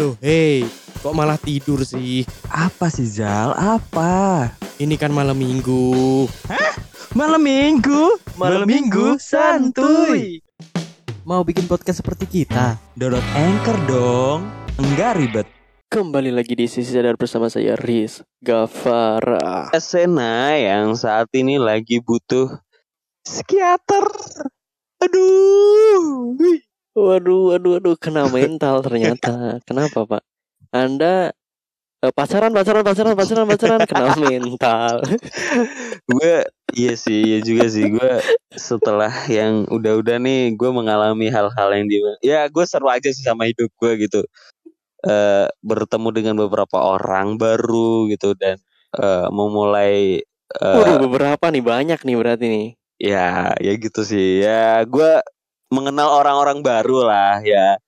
Loh, hei, kok malah tidur sih? Apa sih Zal? Apa? Ini kan malam minggu. Malam minggu? Malam minggu santuy. Mau bikin podcast seperti kita? Download Anchor dong. Enggak ribet. Kembali lagi di sisi sadar bersama saya Riz Gavara. Sena yang saat ini lagi butuh psikiater. Aduh. Waduh, waduh, waduh, kena mental ternyata. Kenapa Pak? Anda eh, pacaran, pacaran, pacaran, pacaran, pacaran, kena mental. gue iya sih, iya juga sih. Gue setelah yang udah-udah nih, gue mengalami hal-hal yang di ya gue seru aja sih sama hidup gue gitu. eh bertemu dengan beberapa orang baru gitu dan eh memulai eh, Waduh, beberapa nih, banyak nih berarti nih. ya ya gitu sih ya gue mengenal orang-orang baru lah ya.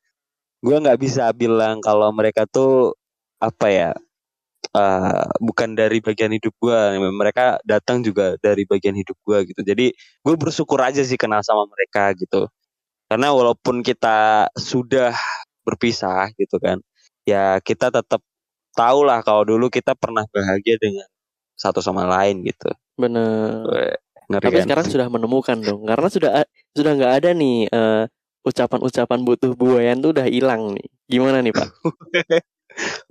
Gue nggak bisa bilang kalau mereka tuh apa ya eh, bukan dari bagian hidup gue mereka datang juga dari bagian hidup gue gitu. Jadi gue bersyukur aja sih kenal sama mereka gitu. Karena walaupun kita sudah berpisah gitu kan ya kita tetap tahu lah kalau dulu kita pernah bahagia dengan satu sama lain gitu. Bener. Ngeri Tapi kan? sekarang sudah menemukan dong, karena sudah sudah nggak ada nih eh, ucapan-ucapan butuh buayan tuh udah hilang nih. Gimana nih Pak?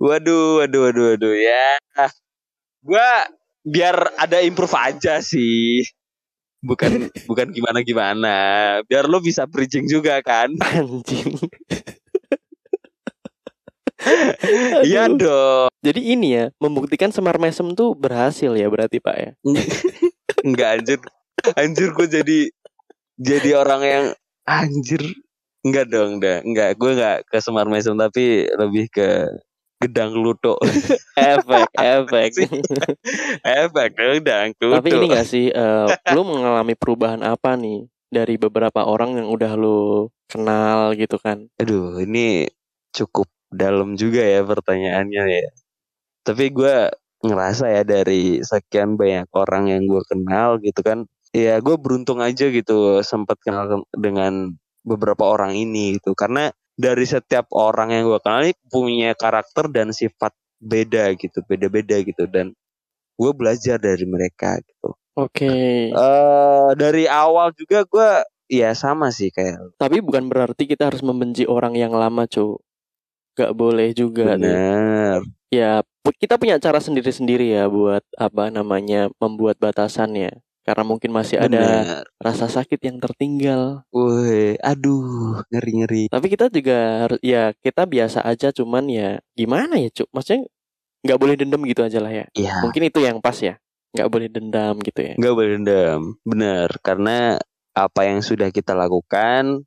Waduh, waduh, waduh, waduh ya. Gua biar ada improve aja sih. Bukan bukan gimana gimana. Biar lo bisa bridging juga kan. Anjing. Iya dong. Jadi ini ya, membuktikan Semar Mesem tuh berhasil ya berarti Pak ya. Enggak anjir. Anjir gue jadi jadi orang yang anjir. Enggak dong, dah. Enggak, gue enggak ke Semar Mesem tapi lebih ke Gedang Luto. efek, efek. Efek Gedang Luto. Tapi ini gak sih, eh, lu mengalami perubahan apa nih dari beberapa orang yang udah lu kenal gitu kan? Aduh, ini cukup dalam juga ya pertanyaannya ya. Tapi gue ngerasa ya dari sekian banyak orang yang gue kenal gitu kan, ya gue beruntung aja gitu sempat kenal ke- dengan beberapa orang ini gitu. Karena dari setiap orang yang gue kenal ini punya karakter dan sifat beda gitu, beda-beda gitu dan gue belajar dari mereka gitu. Oke. eh dari awal juga gue ya sama sih kayak Tapi bukan berarti kita harus membenci orang yang lama, cu. Gak boleh juga nih. bener. Ya, kita punya cara sendiri-sendiri ya buat apa namanya membuat batasannya. Karena mungkin masih ada bener. rasa sakit yang tertinggal. Woi, aduh, ngeri-ngeri. Tapi kita juga harus ya kita biasa aja cuman ya gimana ya, Cuk? Maksudnya nggak boleh dendam gitu aja lah ya. Ya, Mungkin itu yang pas ya. nggak boleh dendam gitu ya. nggak boleh dendam. Bener, karena apa yang sudah kita lakukan,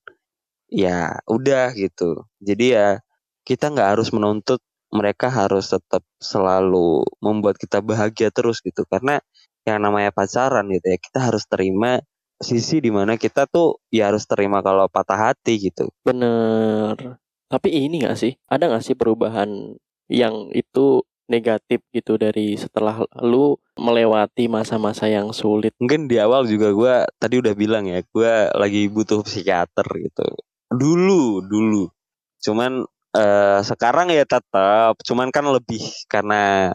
ya udah gitu. Jadi ya kita nggak harus menuntut mereka harus tetap selalu membuat kita bahagia terus gitu. Karena yang namanya pacaran gitu ya, kita harus terima sisi di mana kita tuh ya harus terima kalau patah hati gitu. Bener. Tapi ini nggak sih? Ada nggak sih perubahan yang itu negatif gitu dari setelah lu melewati masa-masa yang sulit? mungkin di awal juga gue tadi udah bilang ya gue lagi butuh psikiater gitu dulu dulu cuman eh, sekarang ya tetap cuman kan lebih karena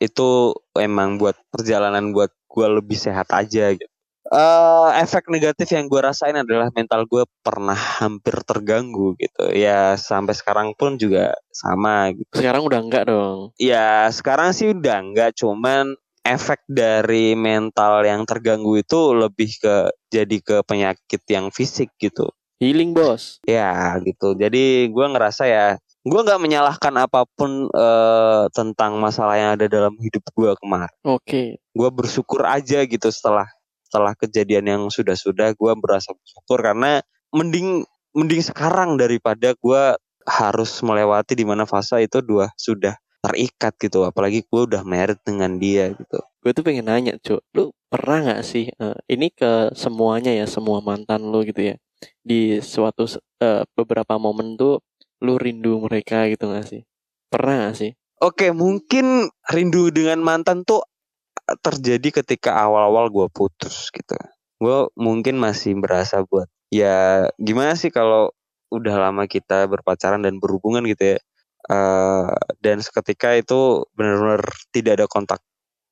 itu emang buat perjalanan buat gue lebih sehat aja gitu eh efek negatif yang gue rasain adalah mental gue pernah hampir terganggu gitu ya sampai sekarang pun juga sama gitu Sekarang udah enggak dong. Ya sekarang sih udah nggak cuman efek dari mental yang terganggu itu lebih ke jadi ke penyakit yang fisik gitu. Healing bos. Ya gitu. Jadi gua ngerasa ya gua nggak menyalahkan apa pun eh, tentang masalah yang ada dalam hidup gua kemarin. Oke. Gua bersyukur aja gitu setelah setelah kejadian yang sudah-sudah gua berasa bersyukur karena mending mending sekarang daripada gua harus melewati di mana fase itu dua sudah terikat gitu apalagi gue udah married dengan dia gitu Gue tuh pengen nanya, Cuk. Lu pernah nggak sih eh, ini ke semuanya ya, semua mantan lu gitu ya. Di suatu eh, beberapa momen tuh lu rindu mereka gitu gak sih? Pernah gak sih? oke mungkin rindu dengan mantan tuh terjadi ketika awal-awal gue putus gitu. Gue mungkin masih berasa buat ya gimana sih kalau udah lama kita berpacaran dan berhubungan gitu ya. Eh, dan seketika itu benar-benar tidak ada kontak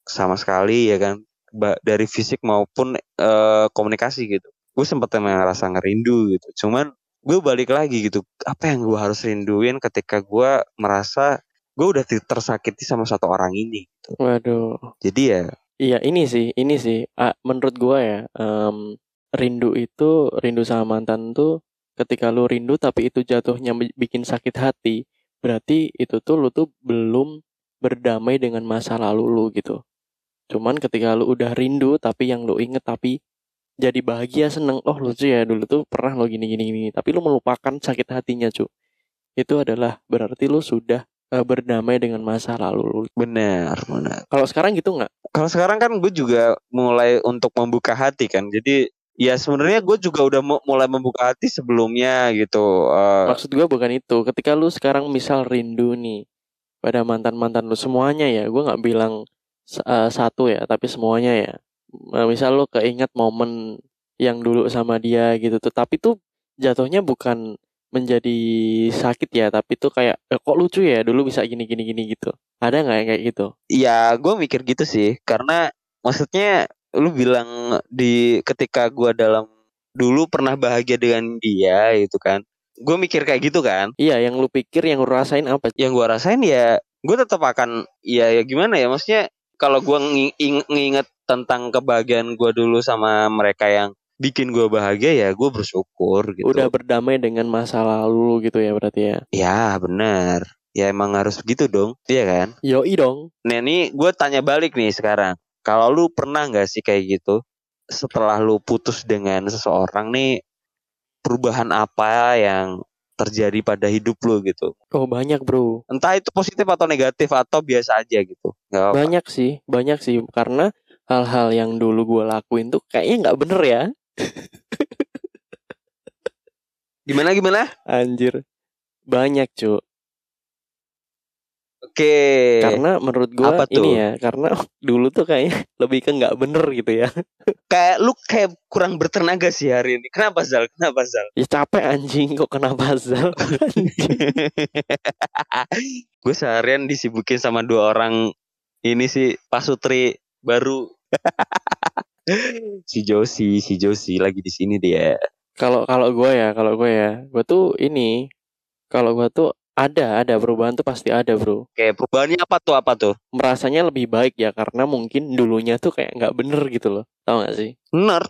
sama sekali ya kan? Ba- dari fisik maupun eh, komunikasi gitu. Gue sempat emang ngerasa ngerindu gitu. Cuman gue balik lagi gitu apa yang gue harus rinduin ketika gue merasa gue udah ti- tersakiti sama satu orang ini gitu. Waduh. jadi ya Iya ini sih, ini sih. Ah, menurut gua ya, em, rindu itu, rindu sama mantan tuh, ketika lu rindu tapi itu jatuhnya bi- bikin sakit hati, berarti itu tuh lu tuh belum berdamai dengan masa lalu lu gitu. Cuman ketika lu udah rindu tapi yang lu inget tapi jadi bahagia seneng, oh lucu ya dulu tuh pernah lo gini gini gini, tapi lu melupakan sakit hatinya cu. Itu adalah berarti lu sudah eh, berdamai dengan masa lalu lu. benar benar Kalau sekarang gitu nggak? kalau sekarang kan gue juga mulai untuk membuka hati kan jadi ya sebenarnya gue juga udah mu- mulai membuka hati sebelumnya gitu Eh, Maksud gue bukan itu. Ketika lu sekarang misal rindu nih pada mantan-mantan lu semuanya ya, gue nggak bilang eh, satu ya, tapi semuanya ya. Eh, misal lu keinget momen yang dulu sama dia gitu tuh, tapi tuh jatuhnya bukan menjadi sakit ya, tapi tuh kayak eh, kok lucu ya dulu bisa gini gini gini gitu. Ada nggak yang kayak gitu? ya gue mikir gitu sih karena maksudnya lu bilang di ketika gue dalam dulu pernah bahagia dengan dia gitu kan gue mikir kayak gitu kan Iya, yang lu pikir, yang lu rasain apa? yang gue rasain ya gue tetap akan ya ya gimana ya maksudnya kalau gue ngi- ing- nginget tentang kebahagiaan gue dulu sama mereka yang bikin gue bahagia ya gue bersyukur gitu. Udah berdamai dengan masa lalu gitu ya berarti ya. ya benar ya emang harus begitu dong iya kan? Yoi dong. nah ini gue tanya balik nih sekarang. Kalau lu pernah nggak sih kayak gitu setelah lu putus dengan seseorang nih perubahan apa yang terjadi pada hidup lu gitu? Oh banyak bro. entah itu positif atau negatif atau biasa aja gitu. Nggak apa Banyak sih, banyak sih. Karena hal-hal yang dulu gue lakuin tuh kayaknya nggak bener ya. gimana gimana Anjir. Banyak, Cuk. oke Karena menurut gue ini ya, karena dulu tuh kayaknya lebih ke nggak bener gitu ya. kayak lu kayak kurang bertenaga sih hari ini kenapa Zal kenapa Zal Ya capek anjing kok kenapa Zal? gue seharian disibukin sama dua orang ini sih pasutri baru si Josi si Josi lagi di sini dia Kalau kalau gue ya, kalau gue ya, gue tuh ini kalau gue tuh ada ada perubahan tuh pasti ada bro. Oke, perubahannya apa tuh apa tuh? Merasanya lebih baik ya karena mungkin dulunya tuh kayak nggak bener gitu loh. Tahu gak sih? Bener.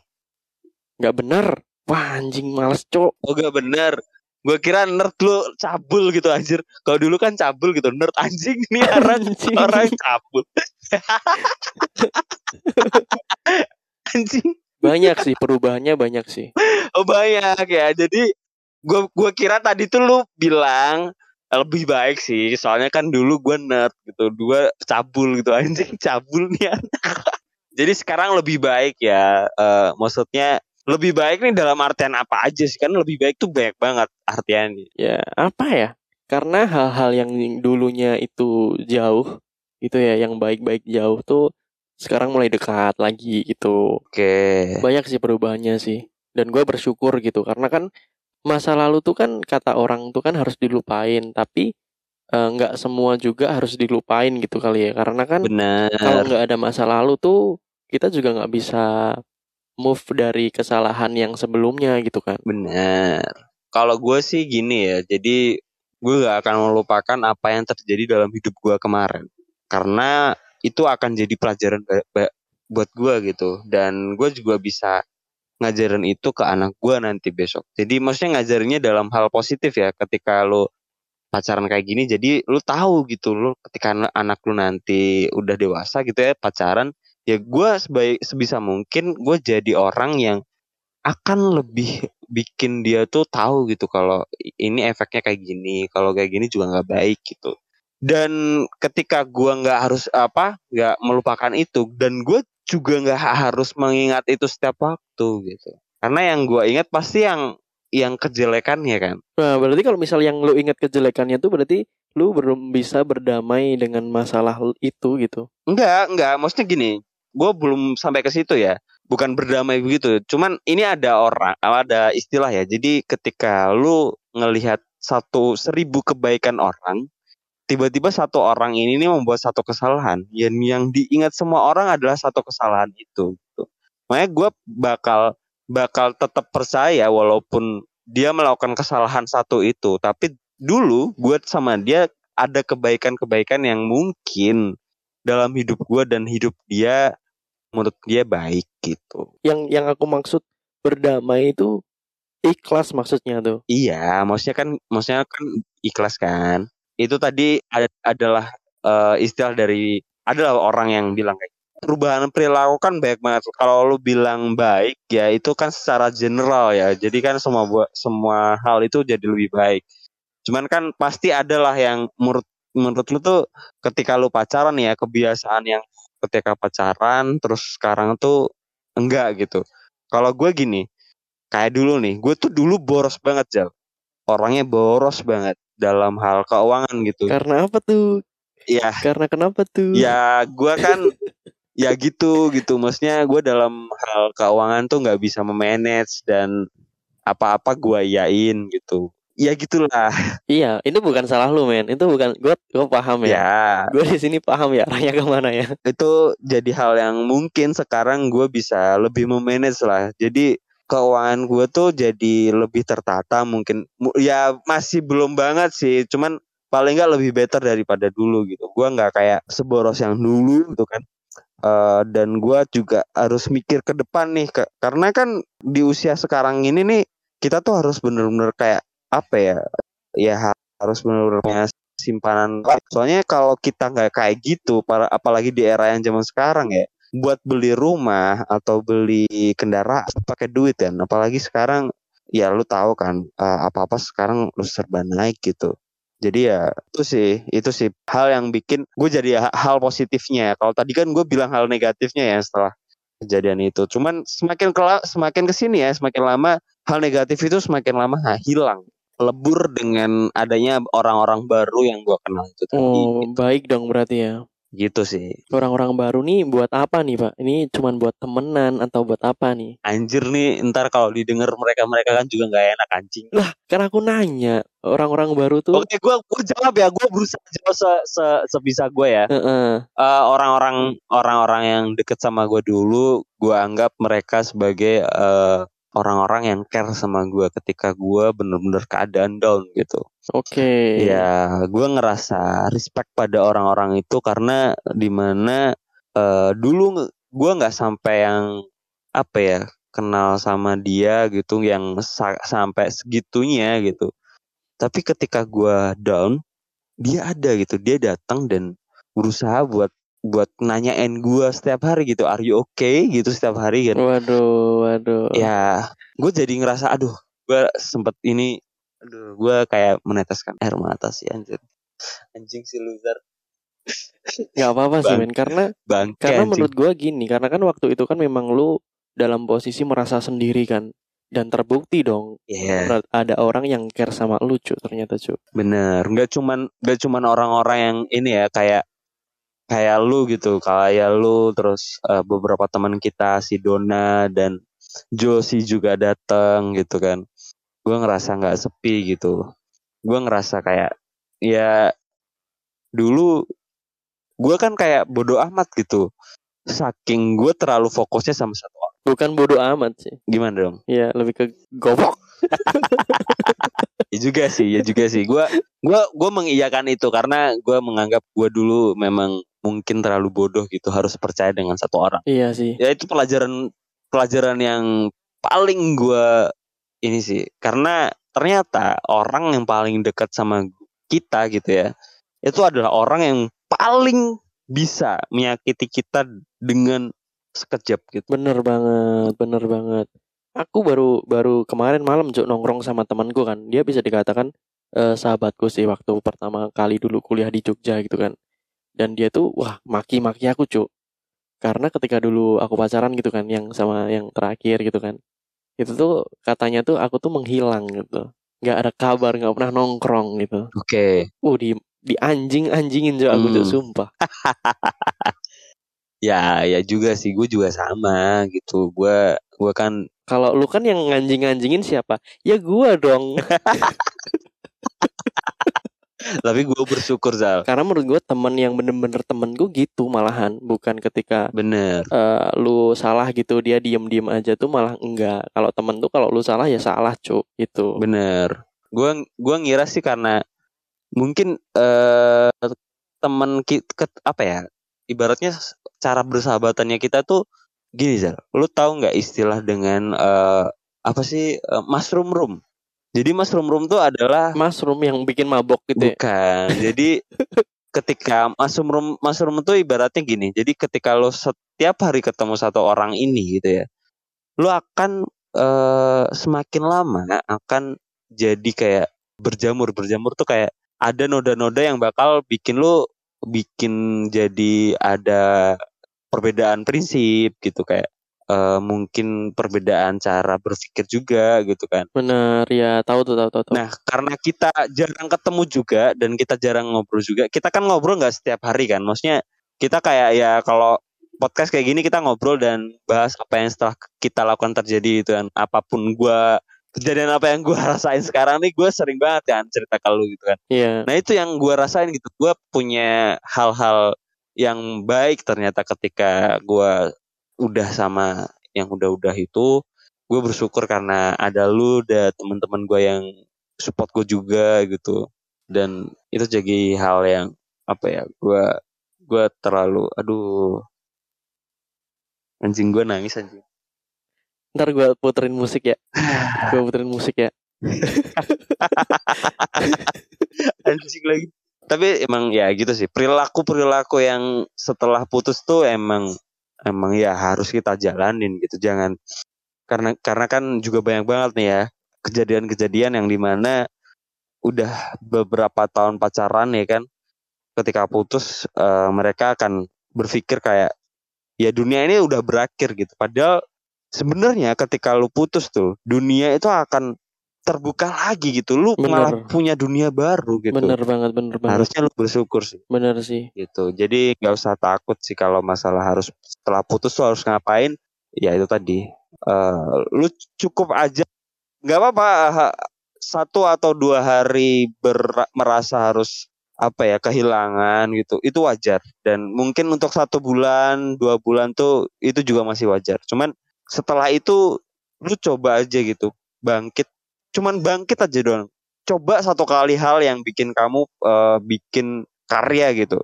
Nggak bener. Wah anjing males cok. Oh gak bener. Gue kira nerd lu cabul gitu anjir. Kalau dulu kan cabul gitu. Nerd anjing nih orang Anjing. orang cabul. anjing. Banyak sih perubahannya banyak sih. Oh banyak ya. Jadi gue gua kira tadi tuh lu bilang lebih baik sih. Soalnya kan dulu gue nerd gitu. Dua cabul gitu anjing cabul nih anak. Jadi sekarang lebih baik ya. Eh, maksudnya lebih baik nih dalam artian apa aja sih kan lebih baik tuh banyak banget artiannya. Ya apa ya? Karena hal-hal yang dulunya itu jauh, itu ya yang baik-baik jauh tuh sekarang mulai dekat lagi gitu. Oke. Banyak sih perubahannya sih. Dan gue bersyukur gitu karena kan masa lalu tuh kan kata orang tuh kan harus dilupain, tapi eh, nggak semua juga harus dilupain gitu kali ya. Karena kan kalau nggak ada masa lalu tuh kita juga nggak bisa move dari kesalahan yang sebelumnya gitu kan. Benar. Kalau gue sih gini ya. Jadi gue gak akan melupakan apa yang terjadi dalam hidup gue kemarin. Karena itu akan jadi pelajaran buat gue gitu. Dan gue juga bisa ngajarin itu ke anak gue nanti besok. Jadi maksudnya ngajarinnya dalam hal positif ya. Ketika lo pacaran kayak gini, jadi lu tahu gitu lo ketika anak- lu nanti udah dewasa gitu ya pacaran, ya gue sebaik sebisa mungkin gue jadi orang yang akan lebih bikin dia tuh tahu gitu kalau ini efeknya kayak gini, kalau kayak gini juga nggak baik gitu. Dan ketika gua nggak harus apa, nggak melupakan itu, dan gue juga nggak ha- harus mengingat itu setiap waktu gitu. Karena yang gua ingat pasti yang yang kejelekannya kan. Nah, berarti kalau misal yang lu ingat kejelekannya tuh berarti lu belum bisa berdamai dengan masalah itu gitu. Enggak, enggak. Maksudnya gini, gue belum sampai ke situ ya. Bukan berdamai begitu. Cuman ini ada orang, ada istilah ya. Jadi ketika lu ngelihat satu seribu kebaikan orang, tiba-tiba satu orang ini nih membuat satu kesalahan yang yang diingat semua orang adalah satu kesalahan itu gitu. makanya gue bakal bakal tetap percaya walaupun dia melakukan kesalahan satu itu tapi dulu gue sama dia ada kebaikan-kebaikan yang mungkin dalam hidup gue dan hidup dia menurut dia baik gitu Yang yang aku maksud berdamai itu ikhlas maksudnya tuh. Iya, maksudnya kan maksudnya kan ikhlas kan. Itu tadi ada, adalah eh, istilah dari adalah orang yang bilang kayak perubahan perilaku kan baik banget. Kalau lu bilang baik ya itu kan secara general ya. Jadi kan semua semua hal itu jadi lebih baik. Cuman kan pasti adalah yang menurut menurut lu tuh ketika lu pacaran ya kebiasaan yang ketika pacaran terus sekarang tuh enggak gitu. Kalau gue gini, kayak dulu nih, gue tuh dulu boros banget Jal. Orangnya boros banget dalam hal keuangan gitu. Karena apa tuh? Ya, Karena kenapa tuh? ya gue kan ya gitu gitu. Maksudnya gue dalam hal keuangan tuh nggak bisa memanage dan apa-apa gue yain gitu. Ya gitulah. Iya, itu bukan salah lu men. Itu bukan gue gue paham ya. Ya, Gue di sini paham ya arahnya ke mana ya. itu jadi hal yang mungkin sekarang gue bisa lebih memanage lah. Jadi keuangan gue tuh jadi lebih tertata mungkin Mu- ya masih belum banget sih cuman paling nggak lebih better daripada dulu gitu gue nggak kayak seboros yang dulu gitu kan Eh, dan gue juga harus mikir ke depan nih ke- karena kan di usia sekarang ini nih kita tuh harus bener-bener kayak apa ya ya ha- harus punya simpanan. Soalnya kalau kita nggak kayak gitu para apalagi di era yang zaman sekarang ya buat beli rumah atau beli kendaraan pakai duit kan. Apalagi sekarang ya lu tahu kan eh, apa-apa sekarang lu serba naik gitu. Jadi ya itu sih itu sih hal yang bikin gue jadi ha- hal positifnya. Ya. kalau tadi kan gue bilang hal negatifnya ya setelah kejadian itu. Cuman semakin kela semakin ke sini ya semakin lama hal negatif itu semakin lama hilang lebur dengan adanya orang-orang baru yang gue kenal itu tadi Oh, baik dong berarti ya. gitu sih Orang-orang baru nih buat apa nih, Pak? Ini cuman buat temenan atau buat apa nih? anjir nih ntar kalau didengar mereka mereka kan juga nggak enak anjing Lah, kan aku nanya, orang-orang baru tuh Oke, gue gue jawab ya. Gue berusaha jawab se, se- sebisa gue ya. Heeh. Eh, orang-orang orang-orang yang deket sama gue dulu, gue anggap mereka sebagai eh, orang-orang yang care sama gue ketika gue bener-bener keadaan down gitu. Oke. Ya, gue ngerasa respect pada orang-orang itu karena di mana eh, dulu gue nggak sampai yang apa ya kenal sama dia gitu, yang sa- sampai segitunya gitu. Tapi ketika gue down, dia ada gitu, dia datang dan berusaha buat buat nanyain gue setiap hari gitu, are you okay gitu setiap hari kan. Waduh, waduh. Ya, gue jadi ngerasa, aduh, gue sempet ini, aduh, gue kayak meneteskan air mata sih anjir. Anjing si loser, Gak apa-apa sih, Bang. men. Karena bangke karena anjing. menurut gua gini, karena kan waktu itu kan memang lu dalam posisi merasa sendiri kan. Dan terbukti dong berat- ada orang yang care sama lu, cu, ternyata, cu. bener. Nggak cuman, nggak cuman orang-orang yang ini ya, kayak kayak lu gitu, kayak lu terus eh, beberapa teman kita si Dona dan Josi juga datang gitu kan. Gue ngerasa nggak sepi gitu. Gue ngerasa kayak ya dulu gue kan kayak bodoh amat gitu. Saking gue terlalu fokusnya sama satu orang. Bukan bodoh amat sih. Gimana dong? Ya, lebih ke goblok. Ya juga sih, ya juga sih. Gua gua gua mengiyakan itu karena gua menganggap gua dulu memang mungkin terlalu bodoh gitu harus percaya dengan satu orang. Iya sih. Ya itu pelajaran pelajaran yang paling gua ini sih karena ternyata orang yang paling dekat sama kita gitu ya itu adalah orang yang paling bisa menyakiti kita dengan sekejap gitu. Bener banget, bener banget. Aku baru baru kemarin malam cuk nongkrong sama temanku kan. Dia bisa dikatakan eh, sahabatku sih waktu pertama kali dulu kuliah di Jogja gitu kan. Dan dia tuh wah maki-maki aku cuk. Karena ketika dulu aku pacaran gitu kan yang sama yang terakhir gitu kan. Itu tuh katanya tuh aku tuh menghilang gitu. nggak ada kabar, nggak pernah nongkrong gitu. Oke. Uh di di anjing-anjingin cuk aku Hmm. sumpah. Ya, ya juga sih, gue juga sama gitu. Gue, gue kan Kalau lu kan yang nganjing-nganjingin siapa? Ya gua dong. Tapi gue bersyukur Zal. Karena menurut gue temen yang bener-bener temen gue gitu malahan bukan ketika Bener. eh, lu salah gitu dia diem-diem aja tuh malah enggak. Kalau temen tuh kalau lu salah ya salah cuk gitu. Bener. Gua gua ngira sih karena mungkin eh teman kita apa ya? Ibaratnya cara bersahabatannya kita tuh gini Zal. Lu tahu nggak istilah dengan eh apa sih eh, mushroom room? Jadi mushroom room tuh adalah Mushroom yang bikin mabok gitu ya. bukan. Jadi ketika mushroom room mushroom tuh ibaratnya gini. Jadi ketika lu setiap hari ketemu satu orang ini gitu ya. Lu akan eh semakin lama akan jadi kayak berjamur berjamur tuh kayak ada noda-noda yang bakal bikin lu bikin jadi ada perbedaan prinsip gitu kayak eh, mungkin perbedaan cara berpikir juga gitu kan Bener ya tahu tuh tahu tahu tahu. nah karena kita jarang ketemu juga dan kita jarang ngobrol juga kita kan ngobrol nggak setiap hari kan maksudnya kita kayak ya kalau podcast kayak gini kita ngobrol dan bahas apa yang setelah kita lakukan terjadi itu kan apa pun gua kejadian apa yang gua rasain sekarang nih gue sering banget kan cerita ke lu gitu kan Iya. Nah itu yang gue rasain gitu. Gue punya hal-hal yang baik ternyata ketika gue udah sama yang udah-udah itu. Gue bersyukur karena ada lu, ada teman-teman gue yang support gue juga gitu. Dan itu jadi hal yang apa ya? Gue gue terlalu, aduh, anjing gue nangis anjing. Ntar gue puterin musik ya. gue puterin musik ya. anjing lagi. Tapi emang ya gitu sih. Perilaku perilaku yang setelah putus tuh emang emang ya harus kita jalanin gitu. Jangan karena karena kan juga banyak banget nih ya kejadian-kejadian yang di mana udah beberapa tahun pacaran ya kan. Ketika putus eh, mereka akan berpikir kayak ya dunia ini udah berakhir gitu. Padahal sebenarnya ketika lu putus tuh dunia itu akan terbuka lagi gitu. Lu malah Bener. punya dunia baru gitu. Bener banget bener banget. harusnya lu bersyukur sih. Bener sih. gitu. Jadi nggak usah takut sih kalau masalah harus setelah putus tuh harus ngapain? Ya itu tadi. Eh lu cukup aja. Nggak apa-apa satu atau dua hari ber- merasa harus apa ya kehilangan gitu. Itu wajar. Dan mungkin untuk satu bulan dua bulan tuh itu juga masih wajar. Cuman setelah itu lu coba aja gitu. Bangkit cuman bangkit aja doang coba satu kali hal yang bikin kamu eh, bikin karya gitu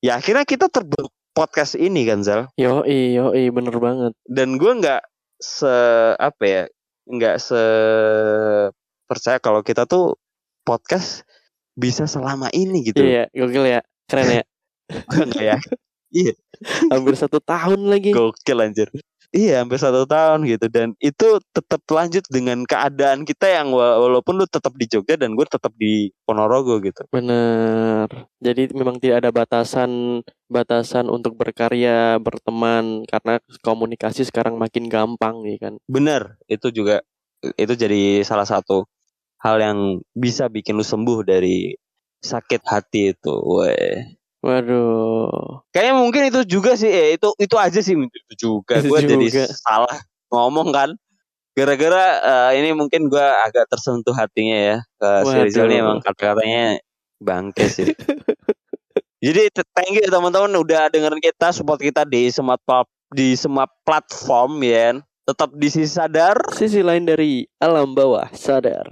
ya akhirnya kita terbentuk podcast ini kan Zal Yo yo bener banget. dan gue nggak se apa ya nggak se percaya kalau kita tuh podcast bisa selama ini gitu Iya gokil ya. Keren ya. Gue nggak ya Hampir satu tahun lagi. gokil anjir iya hampir satu tahun gitu dan itu tetap lanjut dengan keadaan kita yang wa- walaupun lu tetap di Jogja dan gue tetap di Ponorogo gitu Bener. Jadi memang tidak ada batasan batasan untuk berkarya, berteman karena komunikasi sekarang makin gampang nih kan. bener itu juga itu jadi salah satu hal yang bisa bikin lu sembuh dari sakit hati itu weh Waduh. Kayaknya mungkin itu juga sih, eh, itu itu aja sih itu juga. Gue jadi salah ngomong kan. Gara-gara eh, ini mungkin gue agak tersentuh hatinya ya. Ke si Rizal ini Waduh. emang kata-katanya bangke sih. jadi thank you teman-teman udah dengerin kita, support kita di semua di semua platform ya. Tetap di sisi sadar. Sisi lain dari alam bawah sadar.